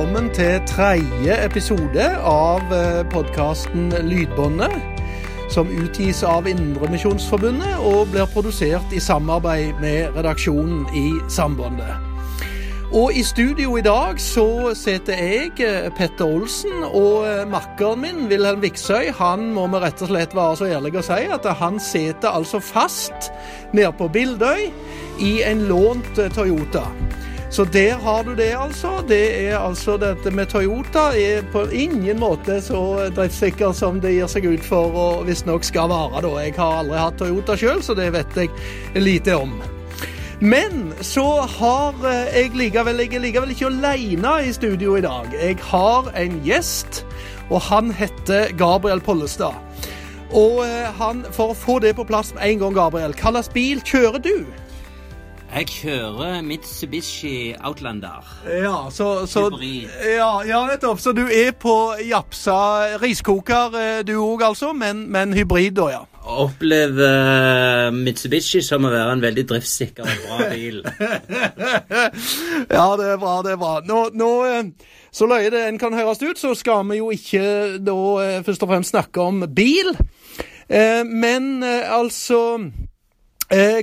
velkommen til tredje episode av podkasten Lydbåndet, som utgis av Indremisjonsforbundet og blir produsert i samarbeid med redaksjonen i Sambandet. Og i studio i dag så sitter jeg, Petter Olsen, og makkeren min, Wilhelm Viksøy, han må vi rett og slett være så ærlige å si at han sitter altså fast nede på Bildøy i en lånt Toyota. Så der har du det, altså. Det er altså Dette med Toyota er på ingen måte så driftssikker som det gir seg ut for og visstnok skal være. da. Jeg har aldri hatt Toyota sjøl, så det vet jeg lite om. Men så har jeg likevel Jeg er likevel ikke alene i studio i dag. Jeg har en gjest, og han heter Gabriel Pollestad. Og han, For å få det på plass med en gang, Gabriel, hvilken bil kjører du? Jeg kjører Mitsubishi Outlander. Ja, så, så Ja, ja, nettopp. Så du er på Japsa riskoker, du òg altså, men, men hybrid, da, ja. Opplever Mitsubishi som å være en veldig driftssikker og bra bil. ja, det er bra, det er bra. Nå, nå så løye det en kan høres ut, så skal vi jo ikke da først og fremst snakke om bil. Men altså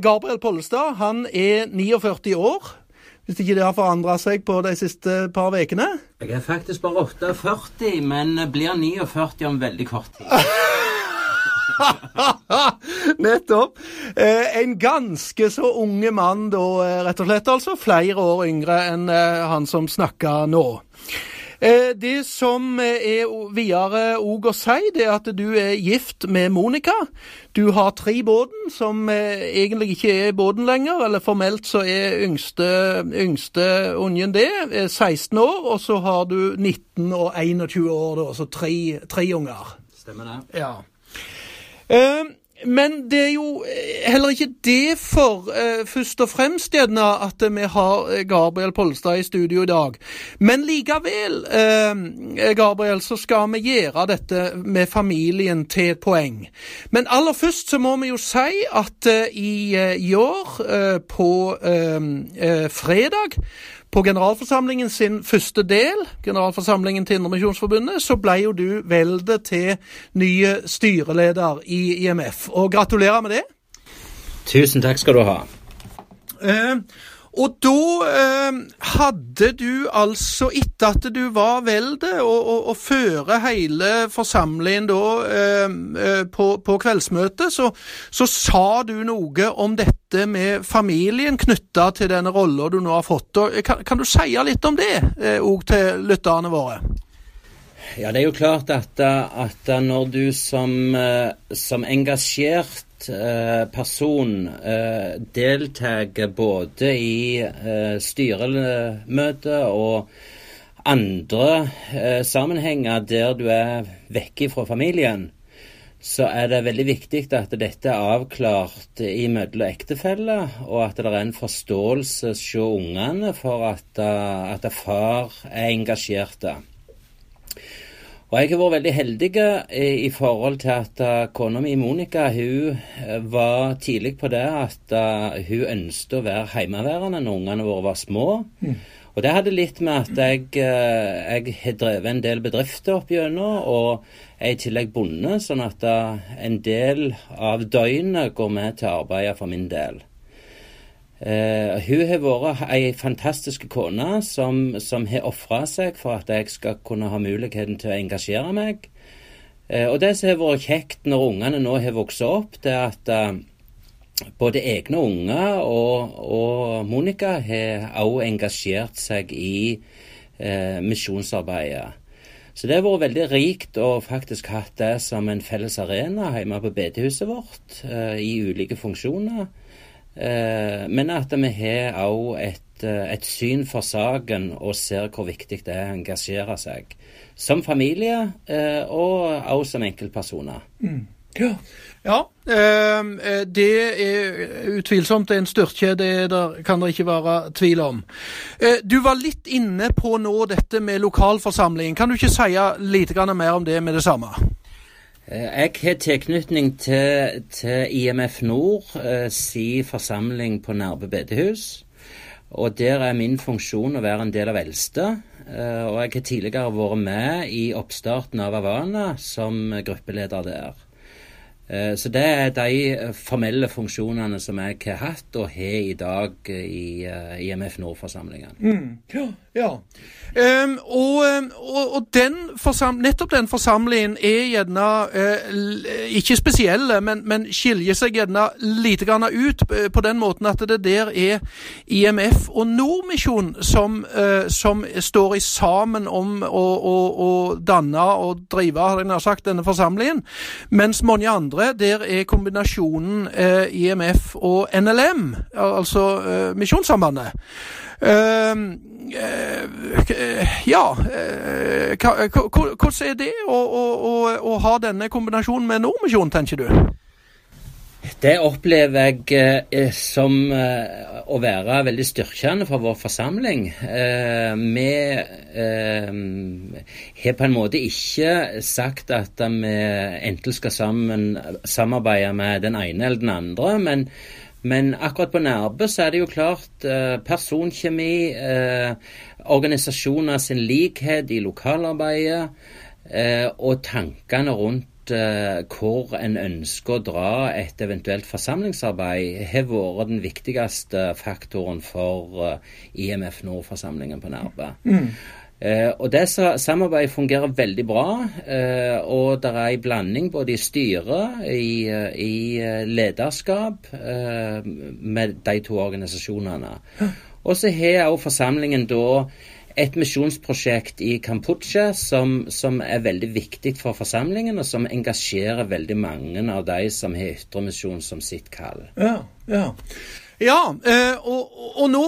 Gabriel Pollestad han er 49 år. Hvis ikke det har forandra seg på de siste par ukene? Jeg er faktisk bare 48, men blir 49 om veldig kort tid. Nettopp. Eh, en ganske så unge mann da, rett og slett. altså. Flere år yngre enn eh, han som snakker nå. Eh, det som er videre òg å si, det er at du er gift med Monica. Du har tre båten, som egentlig ikke er båten lenger. Eller formelt så er yngste, yngste ungen det, 16 år. Og så har du 19 og 21 år, da, altså tre, tre unger. Stemmer det. Ja. Eh, men det er jo heller ikke det for eh, først og fremst gjerne at vi har Gabriel Pollestad i studio i dag. Men likevel, eh, Gabriel, så skal vi gjøre dette med familien til et poeng. Men aller først så må vi jo si at eh, i, i år, på fredag på generalforsamlingen sin første del, generalforsamlingen til Indremisjonsforbundet, så ble jo du veldet til nye styreleder i IMF. Og gratulerer med det. Tusen takk skal du ha. Eh, og da eh, hadde du altså, etter at du var veldet, og, og, og føre hele forsamlingen da eh, på, på, kveldsmøtet, så, så, sa du noe om dette med familien knytta til denne rolla du nå har fått. Og, kan, kan, du si litt om det òg eh, til lytterne våre? Ja, det er jo klart at, at når du som, som engasjert person eh, deltar både i eh, styremøte og andre eh, sammenhenger der du er vekke fra familien, så er det veldig viktig at dette er avklart imellom ektefeller, og at det er en forståelse hos ungene for at, at far er engasjert. Og jeg har vært veldig heldig i forhold til at uh, kona mi Monica hun uh, var tidlig på det at hun ønsket å være hjemmeværende når ungene våre var små. Mm. Og det hadde litt med at jeg, jeg har drevet en del bedrifter opp gjennom, og er i tillegg bonde, sånn at en del av døgnet går med til å arbeide for min del. Uh, hun har vært ei fantastisk kone som, som har ofra seg for at jeg skal kunne ha muligheten til å engasjere meg. Uh, og det som har vært kjekt når ungene nå har vokst opp, det er at uh, både egne unger og, og Monica har også engasjert seg i misjonsarbeidet. Så det har vært veldig rikt å faktisk hatt det som en felles arena hjemme på bedehuset vårt, i ulike funksjoner. Eh, men at vi har òg et, eh, et, syn for saken og ser hvor viktig det er å engasjere seg. Som familie eh, og òg som enkeltpersoner. Mm. Ja, ja det er utvilsomt en styrke, det der kan det ikke være tvil om. Du var litt inne på nå dette med lokalforsamling. Kan du ikke si litt mer om det med det samme? Eh, jeg har tilknytning til, til, IMF Nord, eh, si forsamling på Nærbø bedehus. Og der er min funksjon å være en del av eldste. Og jeg har tidligere vært med i oppstarten av Havana som gruppeleder der. Eh, så det er de eh, formelle funksjonene som jeg har hatt og har i dag i eh, IMF Nord-forsamlingen. Mm. Ja. Um, og, og, og den nettopp den forsamlingen er gjerne uh, ikke spesielle, men, men, skiljer seg gjerne lite grann ut på den måten at det der er IMF og Nordmisjon som, uh, som står i sammen om å, å, å danne og drive har jeg nær sagt, denne forsamlingen, mens mange andre der er kombinasjonen uh, IMF og NLM, altså eh, Misjonssambandet. Ehm, eh, ja eh, Hvordan er det å, ha denne kombinasjonen med Nordmisjonen, tenker du? Det opplever jeg eh, som eh, å være veldig styrkende for vår forsamling. Eh, vi eh, har på en måte ikke sagt at vi enten skal sammen, samarbeide med den ene eller den andre, men, men akkurat på Nærbø så er det jo klart eh, personkjemi, eh, organisasjoner sin likhet i lokalarbeidet og tankene rundt uh, hvor en ønsker å dra et eventuelt forsamlingsarbeid, har vært den viktigste faktoren for uh, IMF Nord-forsamlingen på Nærbø. Mm. Uh, og Det samarbeidet fungerer veldig bra. Eh, og det er en blanding både i styret, i, uh, i lederskap, med de to organisasjonene. Og så har også forsamlingen da et misjonsprosjekt i Kampuche som, som, er veldig viktig for forsamlingen, og som engasjerer veldig mange av de som har ytremisjon som sitt kall. Ja, ja. Ja, eh, og, og nå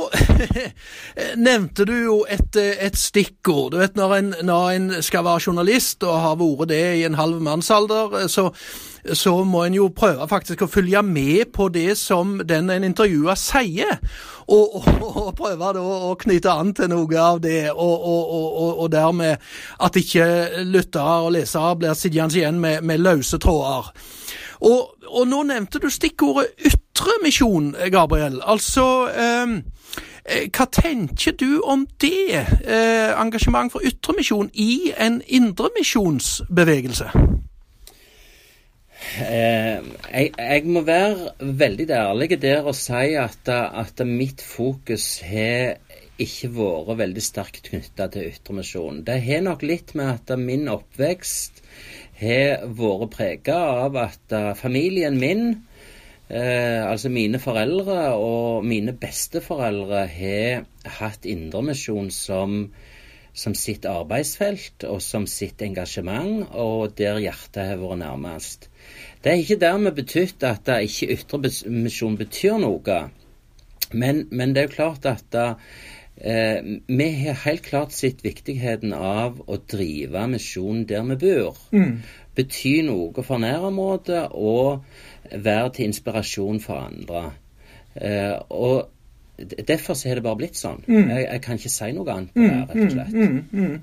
nevnte du jo et, et, stikkord. Du vet, når en, når en, skal være journalist og har vært det i en halv mannsalder, så, så må en jo prøve faktisk å følge med på det som den en intervjuer sier. Og, og, og prøve da å knytte an til noe av det, og, dermed at ikke lyttere og lesere blir sittende igjen med, med løse tråder. Og, nå nevnte du stikkordet ytremisjon, Gabriel. Altså ehm, eh, hva tenker du om det? Eh, engasjement for ytremisjon i en indremisjonsbevegelse? Eh, jeg, jeg, må være veldig ærlig der og si at, at mitt fokus har ikke vært veldig sterkt knytta til ytremisjon. Det har nok litt med at min oppvekst har vært prega av at uh, familien min, uh, altså mine foreldre og mine besteforeldre, har hatt Indremisjon som, som sitt arbeidsfelt og som sitt engasjement, og der hjertet har vært nærmest. Det er ikke dermed betydd at ikke ytremisjon betyr noe, men, men, det er jo klart at Eh, vi har helt klart sett viktigheten av å drive misjonen der vi bor. Mm. Bety noe for nærområdet og være til inspirasjon for andre. Eh, og Derfor har det bare blitt sånn. Mm. Jeg, jeg, kan ikke si noe annet på det, rett og mm, slett. Mm, mm,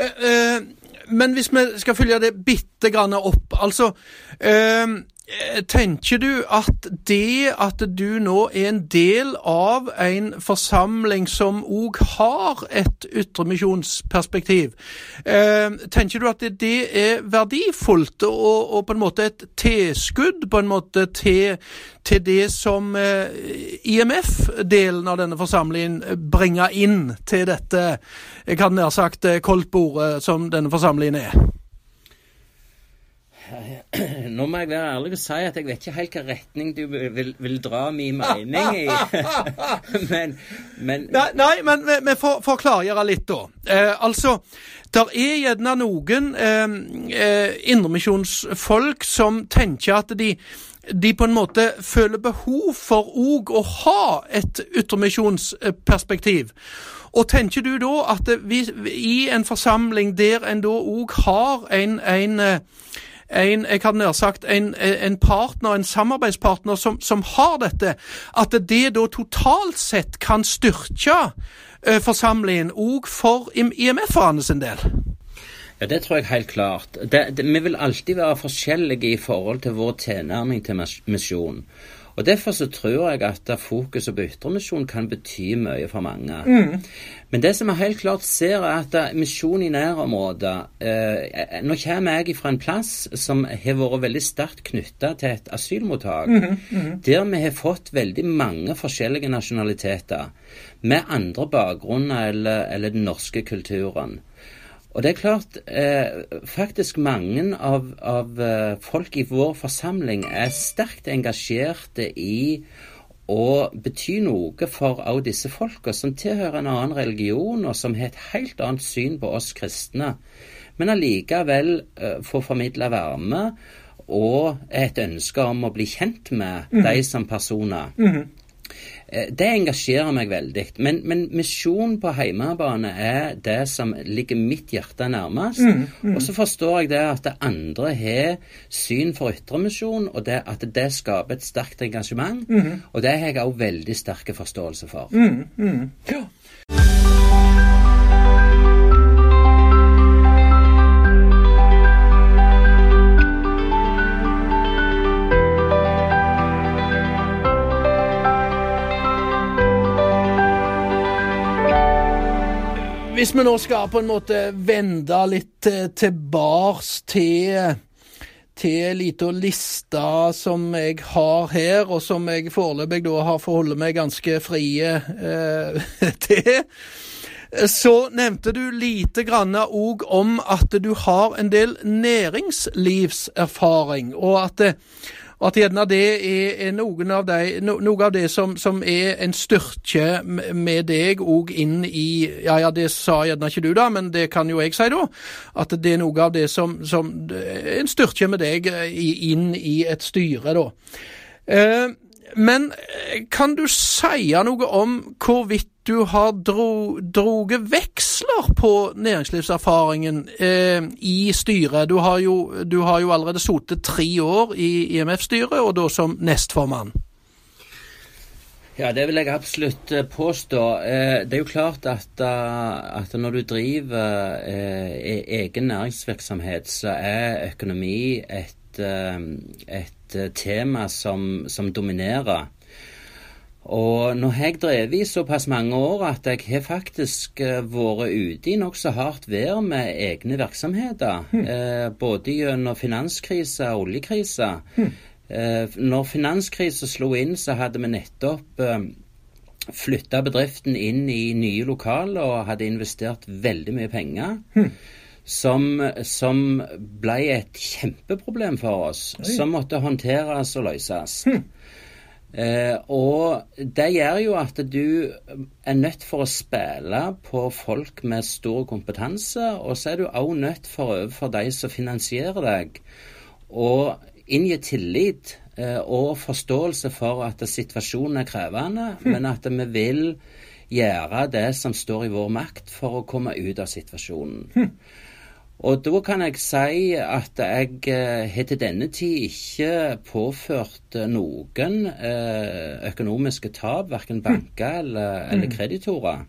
eh, eh, men hvis vi skal følge det bitte grann opp Altså Eh, tenker du at det at du nå er en del av en forsamling som òg har et ytremisjonsperspektiv, eh, tenker du at det er verdifullt og, på en måte et tilskudd på en måte til, til det som eh, IMF-delen av denne forsamlingen bringer inn til dette, jeg hadde nær sagt, koldtbordet som denne forsamlingen er? Nå må jeg være ærlig og si at jeg vet ikke helt hvilken retning du vil, vil dra min mening i. men, men, Nei, nei men vi får klargjøre litt, da. Eh, altså, der er gjerne noen eh, eh, indremisjonsfolk som tenker at de de på en måte føler behov for òg å ha et yttermisjonsperspektiv. Og tenker du da at vi, i en forsamling der en da òg har en, en en, jeg hadde nær sagt, en, en, partner, en samarbeidspartner som, som, har dette, at det da totalt sett kan styrke uh, forsamlingen òg for IMF-erne sin del? Ja, Det tror jeg helt klart. Det, det, vi vil alltid være forskjellige i forhold til vår tilnærming til misjon. Og Derfor så tror jeg at fokuset på ytremisjon kan bety mye for mange. Mm. Men det som jeg helt klart ser, er at misjon i nærområdet eh, Nå kommer jeg fra en plass som har vært veldig sterkt knytta til et asylmottak, Mm-hmm. der vi har fått veldig mange forskjellige nasjonaliteter med andre bakgrunner eller, eller den norske kulturen. Og det er klart, eh, faktisk mange av, av eh, folk i vår forsamling er sterkt engasjerte i å bety noe for også disse folka som tilhører en annen religion, og som har et helt annet syn på oss kristne. Men allikevel eh, få formidla varme og et ønske om å bli kjent med de som personer. Eh, Det engasjerer meg veldig. Men, men misjon på heimebane er det som ligger mitt hjerte nærmest. Og så forstår jeg det at det andre har syn for ytremisjon, og det at det skaper et sterkt engasjement. Og det har jeg òg veldig sterke forståelse for. Ja. Hvis vi nå skal på en måte vende litt eh, tilbake til til en liten liste som jeg har her, og som jeg foreløpig da har forholdt meg ganske frie eh, til. Så nevnte du lite grann òg om at du har en del næringslivserfaring, og at, det- at gjerne det er, noen av de, no, noe av det som, som er en styrke med deg òg inn i Ja, ja, det sa gjerne ikke du, da, men det kan jo jeg si, da. At det er noe av det som, som en styrke med deg eh, inn i et styre, da. Eh, men eh, kan du si noe om hvorvidt du har dro, veksler på næringslivserfaringen eh, i styret? Du har jo, du har jo allerede sittet tre år i IMF-styret, og da som nestformann. Ja, det vil jeg absolutt eh, påstå. Eh, Det er jo klart at, eh, at når du driver e- egen næringsvirksomhet, så er økonomi et, et tema som, som dominerer. Og nå har jeg drevet i såpass mange år at jeg har faktisk eh, vært ute i nokså hardt vær med egne virksomheter. Eh, både gjennom finanskrise og oljekrise. Eh, når finanskrisen slo inn, så hadde vi nettopp eh, flytta bedriften inn i nye lokaler og hadde investert veldig mye penger. Som, som ble et kjempeproblem for oss, som måtte håndteres og løses. Eh, og det gjør jo at du er nødt for å spille på folk med stor kompetanse, og så er du òg nødt for overfor de som finansierer deg, å inngi tillit eh, og forståelse for at situasjonen er krevende, men at vi vil gjøre det som står i vår makt for å komme ut av situasjonen. Og da kan jeg si at jeg eh, har til denne tid ikke påført eh, noen eh, økonomiske tap, verken banker eller, eller kreditorer.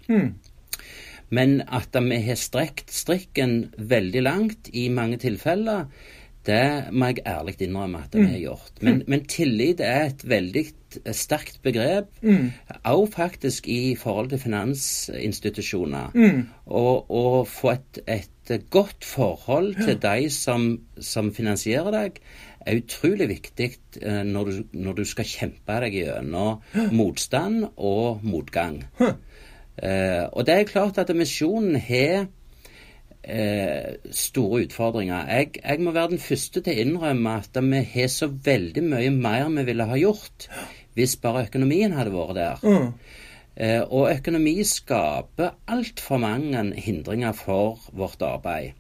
Men at vi har strekt strikken veldig langt i mange tilfeller, det må jeg ærlig innrømme at vi har gjort. Men, men tillit er et veldig sterkt begrep, også faktisk i forhold til finansinstitusjoner. Og å få et, et godt forhold til de som, som finansierer deg, er utrolig viktig eh, når, du, når du skal kjempe deg gjennom motstand og motgang. Uh, og det er klart at misjonen har eh, store utfordringer. Jeg, jeg må være den første til å innrømme at vi har så veldig mye mer vi ville ha gjort hvis bare økonomien hadde vært der. Eh, og økonomi skaper altfor mange hindringer for vårt arbeid.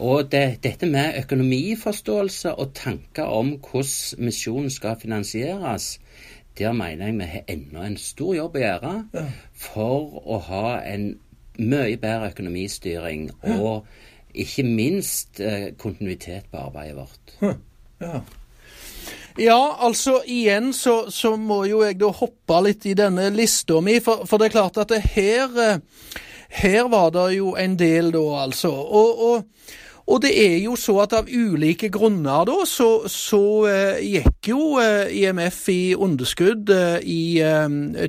Og det, dette med økonomiforståelse og tanker om hvordan misjonen skal finansieres, der mener jeg vi har ennå en stor jobb å gjøre for å ha en mye bedre økonomistyring og ikke minst eh, kontinuitet på arbeidet vårt. Ja. Ja, altså igjen så, så må jo jeg da hoppe litt i denne lista mi, for, for det er klart at det her, eh, her var det jo en del da, altså. Og, og, Og det er jo så at av ulike grunner da, så, så eh, gikk jo eh, IMF i underskudd eh, i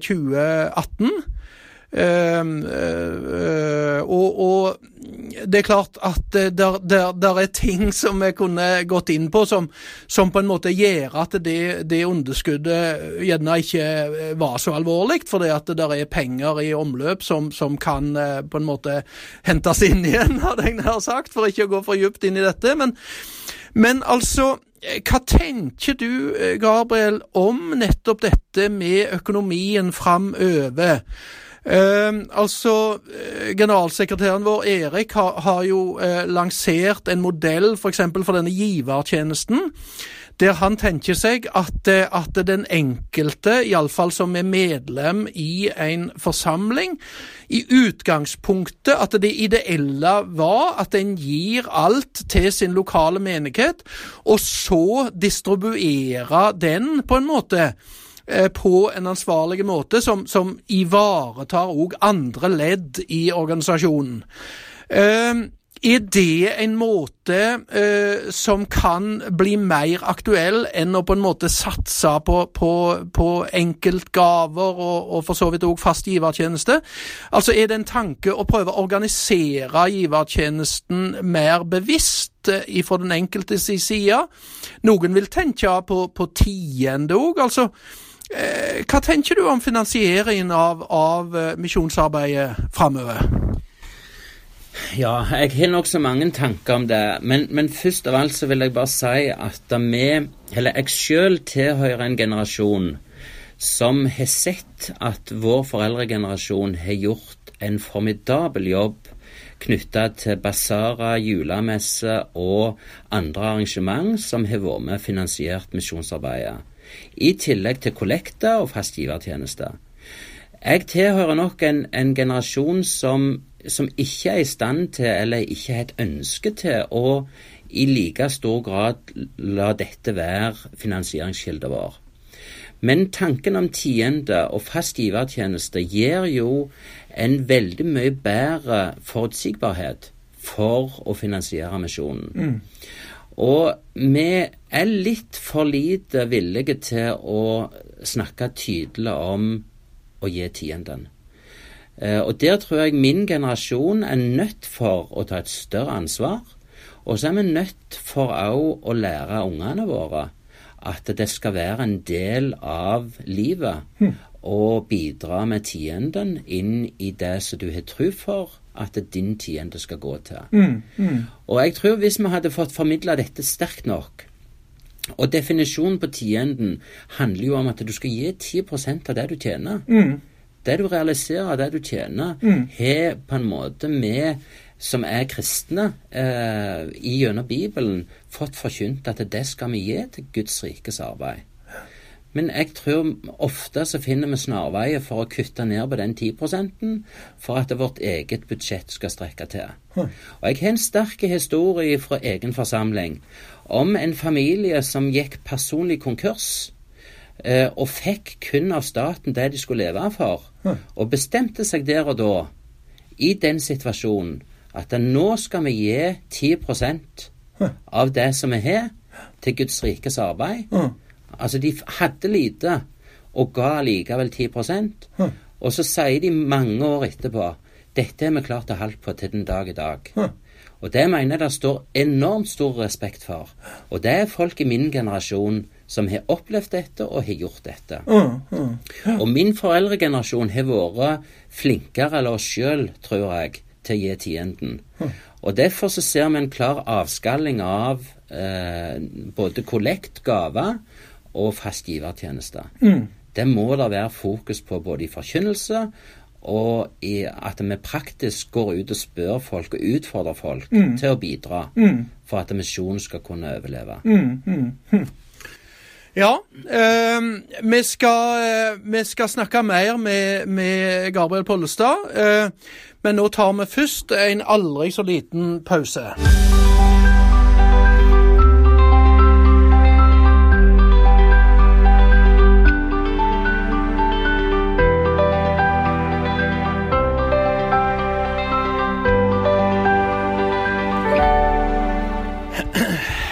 2018. og, og det er klart at det der, der, er ting som vi kunne gått inn på, som, som på en måte gjør at det, det, underskuddet gjerne ikke var så alvorlig, fordi at det der er penger i omløp som, som kan eh, på en måte hentes inn igjen, hadde jeg nær sagt, for ikke å gå for djupt inn i dette. Men, men altså hva tenker du, Gabriel, om nettopp dette med økonomien framover? Uh, altså, uh, Generalsekretæren vår Erik har, har jo uh, lansert en modell f.eks. For, for denne givertjenesten, der han tenker seg at, eh, at den enkelte, iallfall som er medlem i en forsamling, i utgangspunktet at det ideelle var at en gir alt til sin lokale menighet, og så distribuere den på en måte Eh, på en ansvarlig måte som, som ivaretar òg andre ledd i organisasjonen. Uh, er det en måte uh, som kan bli mer aktuell enn å på en måte satse på, på, på enkeltgaver og, og, for så vidt òg fast givertjeneste? Altså Er det en tanke å prøve å organisere givertjenesten mer bevisst uh, fra den enkeltes side? Noen vil tenke på, på tiende òg. altså Eh, hva tenker du om finansieringen av, av eh, misjonsarbeidet framover? Ja, jeg har nokså mange tanker om det. Men, men, først av alt så vil jeg bare si at vi, eller jeg selv, tilhører en generasjon som har sett at vår foreldregenerasjon har gjort en formidabel jobb knytta til basarer, julemesser og andre arrangement som har vært med finansiert misjonsarbeidet i tillegg til kollekter og fastgivertjenester. Jeg tilhører nok en, en generasjon som, som, ikke er i stand til, eller ikke har et ønske til, å i like stor grad la dette være finansieringskilden vår. Men tanken om tiende og fast givertjeneste gir jo en veldig mye bedre forutsigbarhet for å finansiere misjonen. Mm. Og vi er litt for lite villige til å snakke tydelig om å gi tienden. Eh, og der tror jeg min generasjon er nødt for å ta et større ansvar. Og så er vi nødt for òg å lære ungene våre at det skal være en del av livet mm. å bidra med tienden inn i det som du har tro for, at din tiende skal gå til. Mm, mm. Og jeg tror hvis vi hadde fått formidla dette sterkt nok Og definisjonen på tienden handler jo om at du skal gi 10% av det du tjener. Mm. Det du realiserer, det du tjener, mm. har på en måte vi som er kristne eh, gjennom Bibelen, fått forkynt at det skal vi gi til Guds rikes arbeid. Men jeg tror ofte så finner vi snarveier for å kutte ned på den 10% for at vårt eget budsjett skal strekke til. Og jeg har en sterk historie fra egen forsamling om en familie som gikk personlig konkurs. Eh, og fikk kun av staten det de skulle leve for. Og bestemte seg der og da, i den situasjonen, at nå skal vi gi 10% av det som vi har, til Guds rikes arbeid. Altså, de hadde lite og ga likevel 10 hm. Og så sier de mange år etterpå dette har vi klart å holde på til den dag i dag. Hm. Og det mener jeg det står enormt stor respekt for. Og det er folk i min generasjon som har opplevd dette og har gjort dette. Mm, Og min foreldregenerasjon har vært flinkere enn oss sjøl, tror jeg, til å gi tienden. Og derfor så ser vi en klar avskalling av eh, både kollekt, gaver, og fast givertjeneste. Mm. Det må det være fokus på både i forkynnelse og i at vi praktisk går ut og spør folk og utfordrer folk mm. til å bidra mm. for at misjonen skal kunne overleve. Mm, mm, hm. Ja, eh, vi, skal, eh, vi, skal, snakke mer med, med Gabriel Pollestad, eh, men nå tar vi først en aldri så liten pause.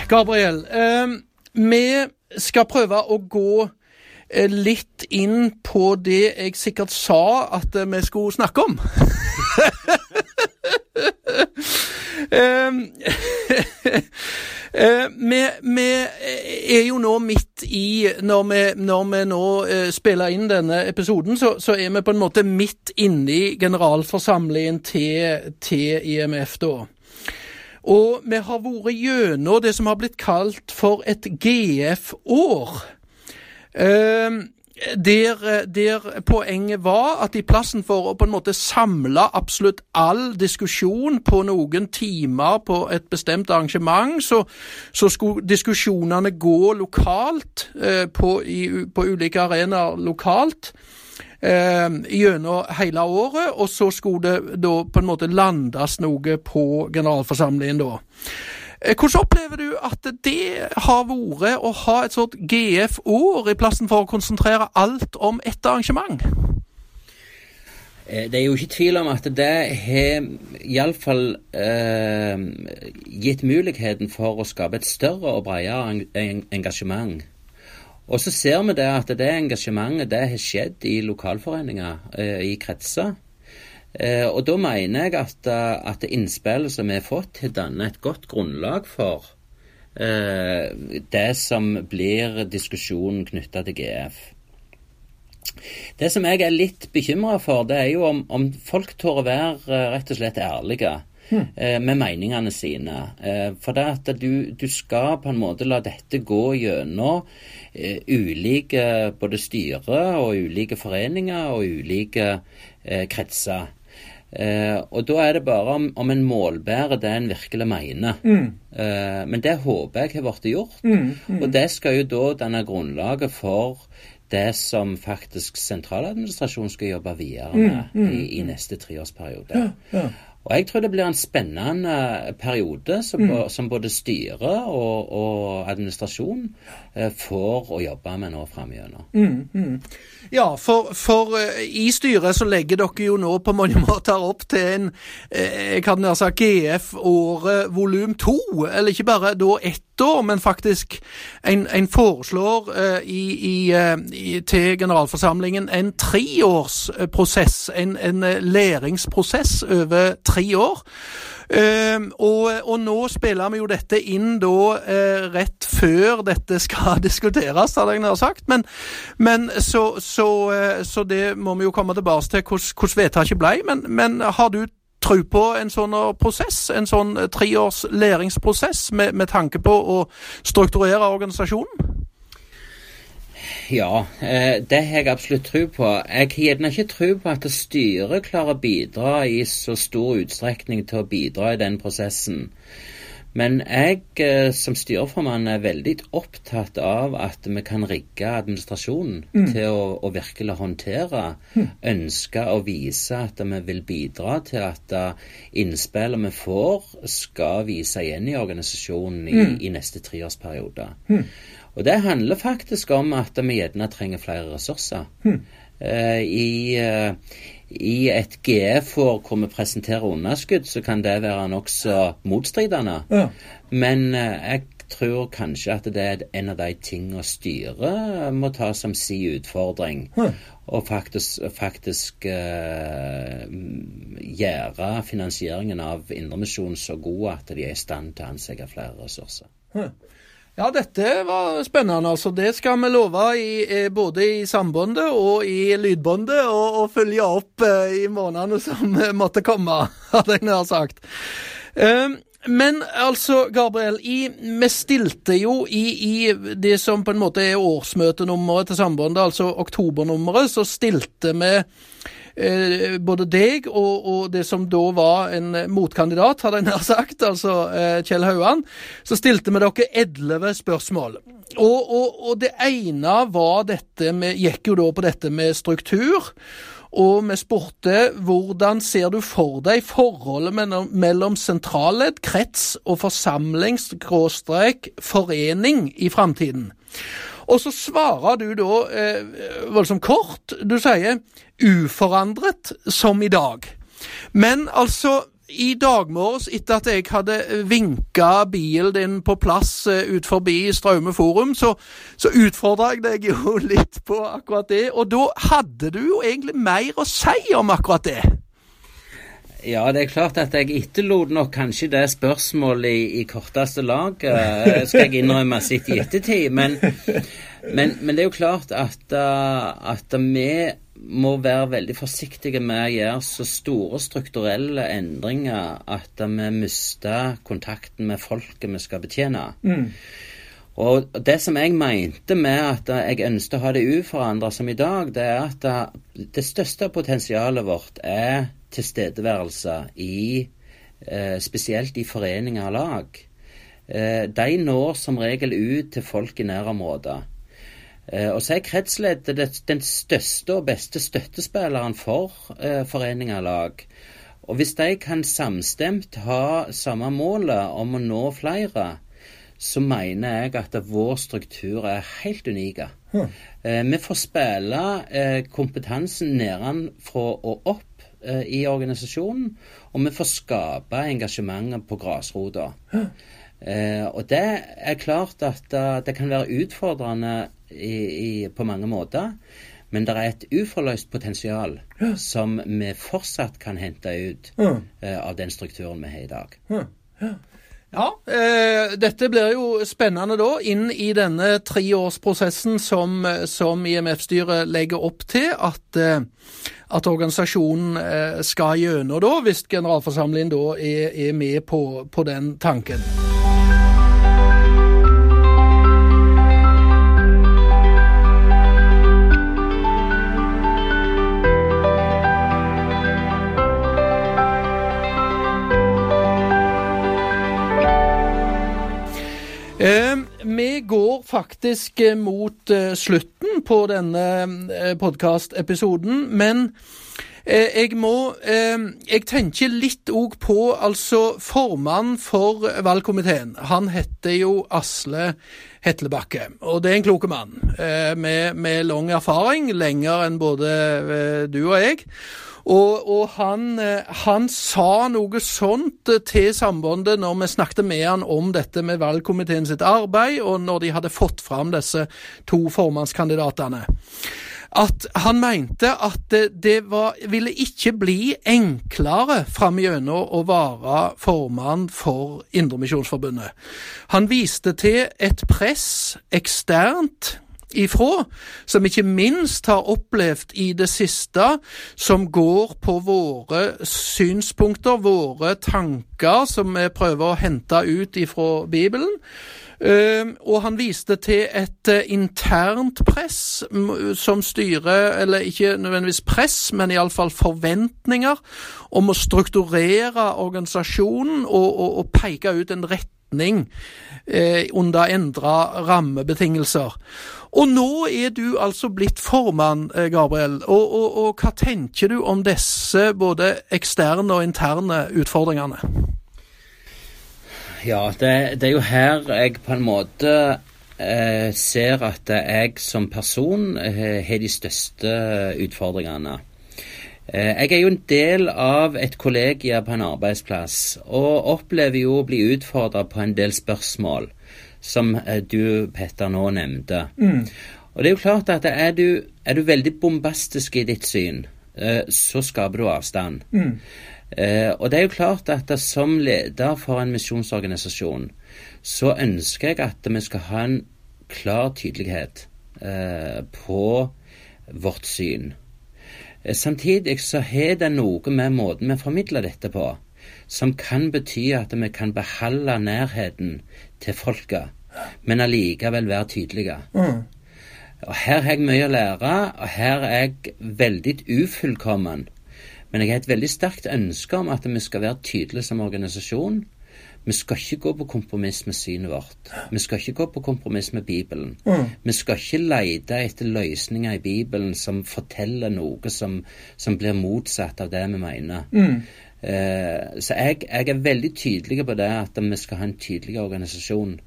Gabriel, eh, vi skal prøve å gå eh, litt inn på det jeg sikkert sa at eh, vi skulle snakke om. vi, vi, er jo nå midt i Når vi, når vi nå spiller inn denne episoden, så, så, er vi på en måte midt inne i generalforsamlingen til, til IMF, da. Og vi har vært gjennom det som har blitt kalt for et GF-år. Uh, der, der, poenget var at i plassen for å på en måte samle absolutt all diskusjon på noen timer på et bestemt arrangement, så, så skulle diskusjonene gå lokalt uh, på, i, på ulike arenaer lokalt eh, gjennom hele året, og så skulle det da på en måte landes noe på generalforsamlingen da. Eh, hvordan opplever du at det har vært å ha et sånt GF-år i plassen for å konsentrere alt om ett arrangement? Eh, det er jo ikke tvil om at det har iallfall eh, gitt muligheten for å skape et større og bredere engasjement og så ser vi det at det engasjementet det har skjedd i lokalforeninger, eh, i kretser. Eh, og da mener jeg at, eh, at innspillet som vi har fått, har dannet et godt grunnlag for det som blir diskusjonen knytta til GF. Det som jeg er litt bekymra for, det er jo om, om folk tør å være rett og slett ærlige. Hmm. med meningene sine. For det at du, du, skal på en måte la dette gå gjennom Eh, ulike både styre og ulike foreninger og ulike eh, kretser. Eh, og da er det bare om, om en målbærer det en virkelig mener. Mm. Eh, men det håper jeg har blitt gjort. Mm, mm. Og det skal jo da danne grunnlaget for det som faktisk sentraladministrasjonen skal jobbe videre mm, med mm. i, i, neste treårsperiode. Ja, ja. Og jeg tror det blir en spennende periode som, mm. som både styre og, og administrasjon eh, får å jobbe med nå framover. Mm, mm. Ja, for, for uh, i styret så legger dere jo nå på mange måter opp til en jeg kan nær sagt GF-året volum to. Eller ikke bare da ett år, men faktisk en, en foreslår uh, i, i, i, til generalforsamlingen en treårsprosess. En, en læringsprosess over tre år. Uh, og, og, nå spiller vi jo dette inn da uh, rett før dette skal diskuteres, hadde jeg nær sagt. Men, men så, så, uh, så, det må vi jo komme tilbake til hvordan vedtaket ble. Men, men har du tro på en sånn prosess, en sånn treårs læringsprosess, med, med tanke på å strukturere organisasjonen? Ja, eh, det har jeg absolutt tro på. Jeg har gjerne ikke tro på at styret klarer å bidra i så stor utstrekning til å bidra i den prosessen. Men jeg eh, som styreformann er veldig opptatt av at vi kan rigge administrasjonen mm. til å, å, virkelig håndtere, mm. ønske å vise at vi vil bidra til at innspillene innspillet vi får, skal vise igjen i organisasjonen i, mm. i neste treårsperiode. Mm. Og det handler faktisk om at vi gjerne trenger flere ressurser. Hmm. Uh, i, uh, I et GF-år hvor vi presenterer underskudd, så kan det være nokså motstridende. Ja. Men uh, jeg tror kanskje at det er en av de tingene styret må ta som si utfordring. Hmm. Og faktisk, faktisk gjøre finansieringen av Indremisjonen så god at de er i stand til å ansette flere ressurser. Hmm. Ja, dette var spennende. altså. Det skal vi love i, både i sambåndet og i lydbåndet, og, følge opp eh, i månedene som måtte komme, hadde jeg nær sagt. Um, men altså, Gabriel, i, vi stilte jo i, i, det som på en måte er årsmøtenummeret til Sambåndet, altså oktobernummeret, så stilte vi eh, både deg og, og, det som da var en motkandidat, hadde jeg nær sagt, altså eh, Kjell Hauan, så stilte vi dere elleve spørsmål. Og, og, og, det ene var dette med, gikk jo da på dette med struktur. Og vi spurte hvordan ser du for deg forholdet mellom, mellom sentralledd, krets og forsamling-forening i framtiden? Og så svarer du da eh, voldsomt kort. Du sier uforandret som i dag. Men altså i dag morges, etter at jeg hadde vinka bilen din på plass uh, ut forbi Straume forum, så, så utfordra jeg deg jo litt på akkurat det. Og da hadde du jo egentlig mer å si om akkurat det. Ja, det er klart at jeg etterlot nok kanskje det spørsmålet i, i korteste lag, uh, skal jeg innrømme sitt i ettertid. Men, men, men, det er jo klart at, uh, at vi må være veldig forsiktige med å gjøre så store strukturelle endringer at vi mister kontakten med folket vi skal betjene. Mm. Og det som jeg mente med at jeg ønsket å ha det uforandra som i dag, det er at det største potensialet vårt er tilstedeværelse i eh, spesielt i foreninger og lag. Eh, de når som regel ut til folk i nærområdet. Eh, og så er kretsleddet den største og beste støttespilleren for eh, foreninger og lag. Og hvis de kan samstemt ha samme målet om å nå flere, så mener jeg at vår struktur er helt unik. Hmm. Eh, vi får spille eh, kompetansen nedenfra og opp eh, i organisasjonen, og vi får skape engasjementet på grasrota. Hmm. og det er klart at det kan være utfordrende i, i, på mange måter. Men det er et uforløst potensial ja. som vi fortsatt kan hente ut ja. uh, av den strukturen vi har i dag. Ja, ja eh, dette blir jo spennende da, inn i denne treårsprosessen som, som IMF-styret legger opp til at, eh, at organisasjonen eh, skal gjennom, da, hvis generalforsamlingen da er, er med på, på den tanken. Faktisk eh, mot eh, slutten på denne eh, podkastepisoden, men jeg må Jeg tenker litt òg på altså formann for valgkomiteen. Han heter jo Asle Hetlebakke, og det er en klok mann med, med lang erfaring, lenger enn både du og jeg. Og, og han, eh, han, sa noe sånt eh, til Sambandet når vi snakket med han om dette med valgkomiteen sitt arbeid, og når de hadde fått fram disse to formannskandidatene. At han mente at det, var, ville ikke bli enklere framigjennom å være formann for Indremisjonsforbundet. Han viste til et press eksternt ifra, som ikke minst har opplevd i det siste, som går på våre synspunkter, våre tanker, som vi prøver å hente ut ifra Bibelen. Uh, og han viste til et uh, internt press som styrer, eller ikke nødvendigvis press, men iallfall forventninger om å strukturere organisasjonen og, og, og peke ut en retning uh, under endra rammebetingelser. Og nå er du altså blitt formann, eh, Gabriel. Og, og, og hva tenker du om disse både eksterne og interne utfordringene? Ja, det, det er jo her jeg på en måte eh, ser at jeg som person eh, har de største utfordringene. Eh, jeg er jo en del av et kollegie på en arbeidsplass, og opplever jo å bli utfordra på en del spørsmål som eh, du, Petter, nå nevnte. Mm. Og det er jo klart at er du, er du veldig bombastisk i ditt syn, eh, så skaper du avstand. Mm. Og det er jo klart at som leder for en misjonsorganisasjon, så ønsker jeg at vi skal ha en klar tydelighet på vårt syn. Samtidig så har det noe med måten vi formidler dette på, som kan bety at vi kan beholde nærheten til folket, men allikevel være tydelige. Mm. Og Her har jeg mye å lære, og her er jeg veldig ufullkommen. Men jeg har et veldig sterkt ønske om at vi skal være tydelige som organisasjon. Vi skal ikke gå på kompromiss med synet vårt. Vi skal ikke gå på kompromiss med Bibelen. Mm. Vi skal ikke lete etter løsninger i Bibelen som forteller noe som, som blir motsatt av det vi mener. Mm. Eh, så jeg, jeg, er veldig tydelig på det at vi skal ha en tydelig organisasjon.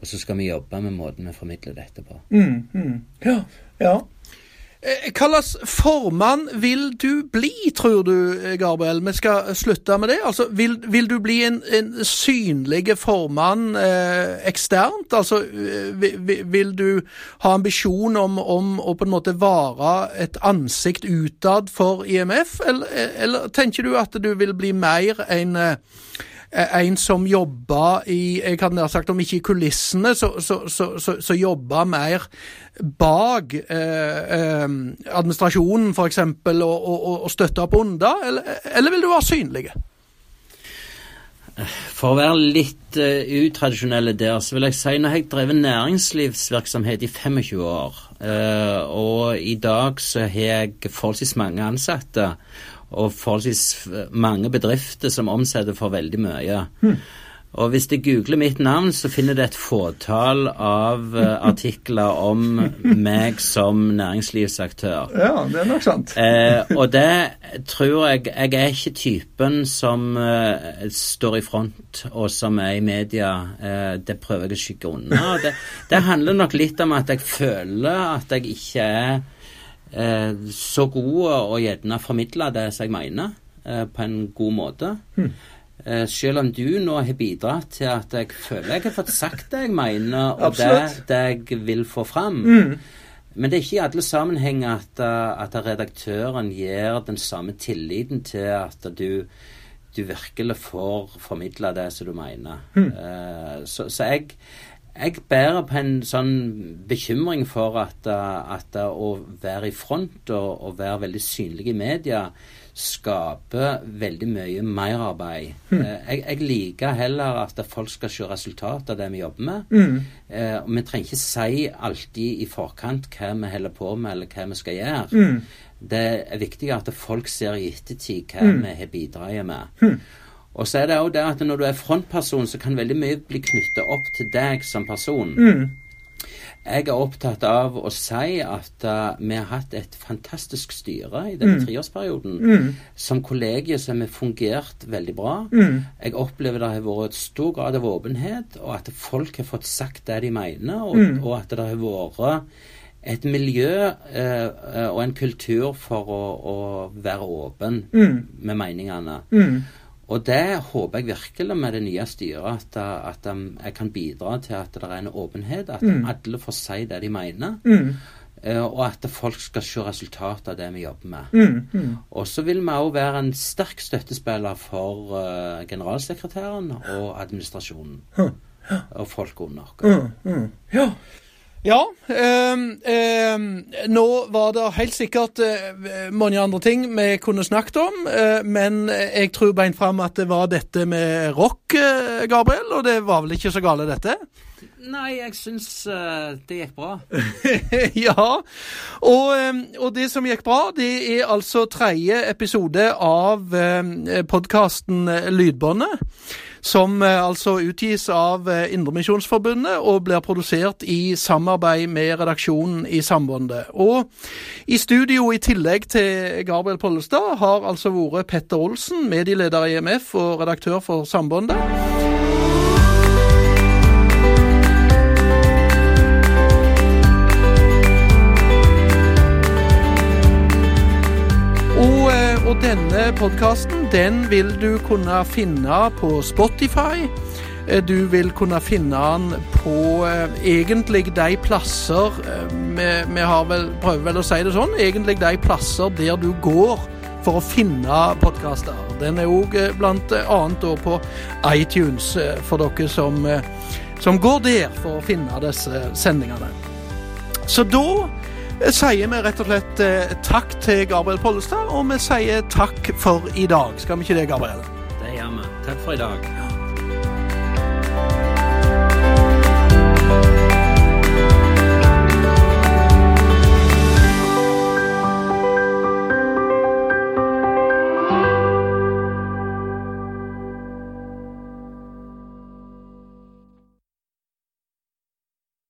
Og så skal vi jobbe med måten vi formidler dette på. Mm, mm. Ja, ja. Eh, slags formann vil du bli, tror du, Gabriel? Vi skal slutte med det. Altså, vil, vil du bli en, en synlig formann eh, eksternt? Altså, eh, vil, vil, du ha ambisjon om, om, å på en måte være et ansikt utad for IMF, eller, eller tenker du at du vil bli mer en eh, en som jobba i jeg hadde nær sagt Om ikke i kulissene, så, så, så, så jobba mer bak eh, eh, administrasjonen, f.eks., og, og, og støtta opp under, eller, eller vil du være synlig? For å være litt uh, utradisjonelle der, så vil jeg si nå har jeg drevet næringslivsvirksomhet i 25 år. Uh, og i dag så har jeg forholdsvis mange ansatte og forholdsvis mange bedrifter som omsetter for veldig mye. Hmm. Og hvis de googler mitt navn, så finner de et fåtall av uh, artikler om meg som næringslivsaktør. Ja, det er nok sant. eh, og det tror jeg Jeg er ikke typen som eh, står i front og som er i media. Eh, det prøver jeg å skygge unna. Det, det handler nok litt om at jeg føler at jeg ikke er eh, så god og gjerne formidle det som jeg mener, eh, på en god måte. Hmm. Eh, selv om du nå har bidratt til at jeg føler jeg har fått sagt det jeg mener, og det, det, jeg vil få fram. Mm. Men det er ikke i alle sammenhenger at, eh, at, redaktøren gir den samme tilliten til at du, du virkelig får formidla det som du mener. Mm. Uh, så, så jeg, jeg bærer på en sånn bekymring for at, at å være i front og, og, være veldig synlig i media skaper veldig mye merarbeid. Mm. Jeg, jeg liker heller at folk skal se resultatet av det vi jobber med. Mm. Eh, vi trenger ikke si alltid i forkant hva vi holder på med, eller hva vi skal gjøre. Mm. Det er viktig at folk ser i ettertid hva mm. vi har bidratt med. Mm. Og så er det òg det at når du er frontperson, så kan veldig mye bli knytta opp til deg som person. Mm. Jeg er opptatt av å si at uh, vi har hatt et fantastisk styre i denne mm. treårsperioden. Mm. Som kollegie så har vi fungert veldig bra. Mm. Jeg opplever det har vært stor grad av åpenhet, og at folk har fått sagt det de mener, og, mm. og at det har vært et miljø uh, og en kultur for å, å være åpen mm. med meningene. Og det håper jeg virkelig med det nye styret, at, at jeg kan bidra til at det er en åpenhet. At mm. alle får si det de mener. Mm. Uh, og at folk skal se resultatet av det vi jobber med. Mm. mm. Og så vil vi òg være en sterk støttespiller for uh, generalsekretæren og administrasjonen. Og folk under. Mm, mm. Ja. Ja. Eh, eh, nå var det helt sikkert eh, mange andre ting vi kunne snakket om, eh, men jeg tror beint fram at det var dette med rock, eh, Gabriel, og det var vel ikke så gale, dette? Nei, jeg syns det gikk bra. ja, og, og, det som gikk bra, det er altså tredje episode av podkasten Lydbåndet som eh, altså utgis av eh, Indremisjonsforbundet og blir produsert i samarbeid med redaksjonen i Sambandet. Og i studio, i tillegg til Gabriel Pollestad, har altså vært Petter Olsen, medieleder i EMF og redaktør for Sambandet. Denne podkasten den vil du kunne finne på Spotify. Eh, du vil kunne finne den på eh, egentlig de plasser eh, vi, vi har vel, prøver vel å si det sånn, egentlig de plasser der du går for å finne podkaster. Den er òg bl.a. på iTunes, for dere som, som går der for å finne disse sendingene. Så da sier vi rett og slett eh, takk til Gabriel Pollestad, og vi sier takk for i dag. Skal vi ikke det, Gabriel? Det gjør vi. Takk for i dag.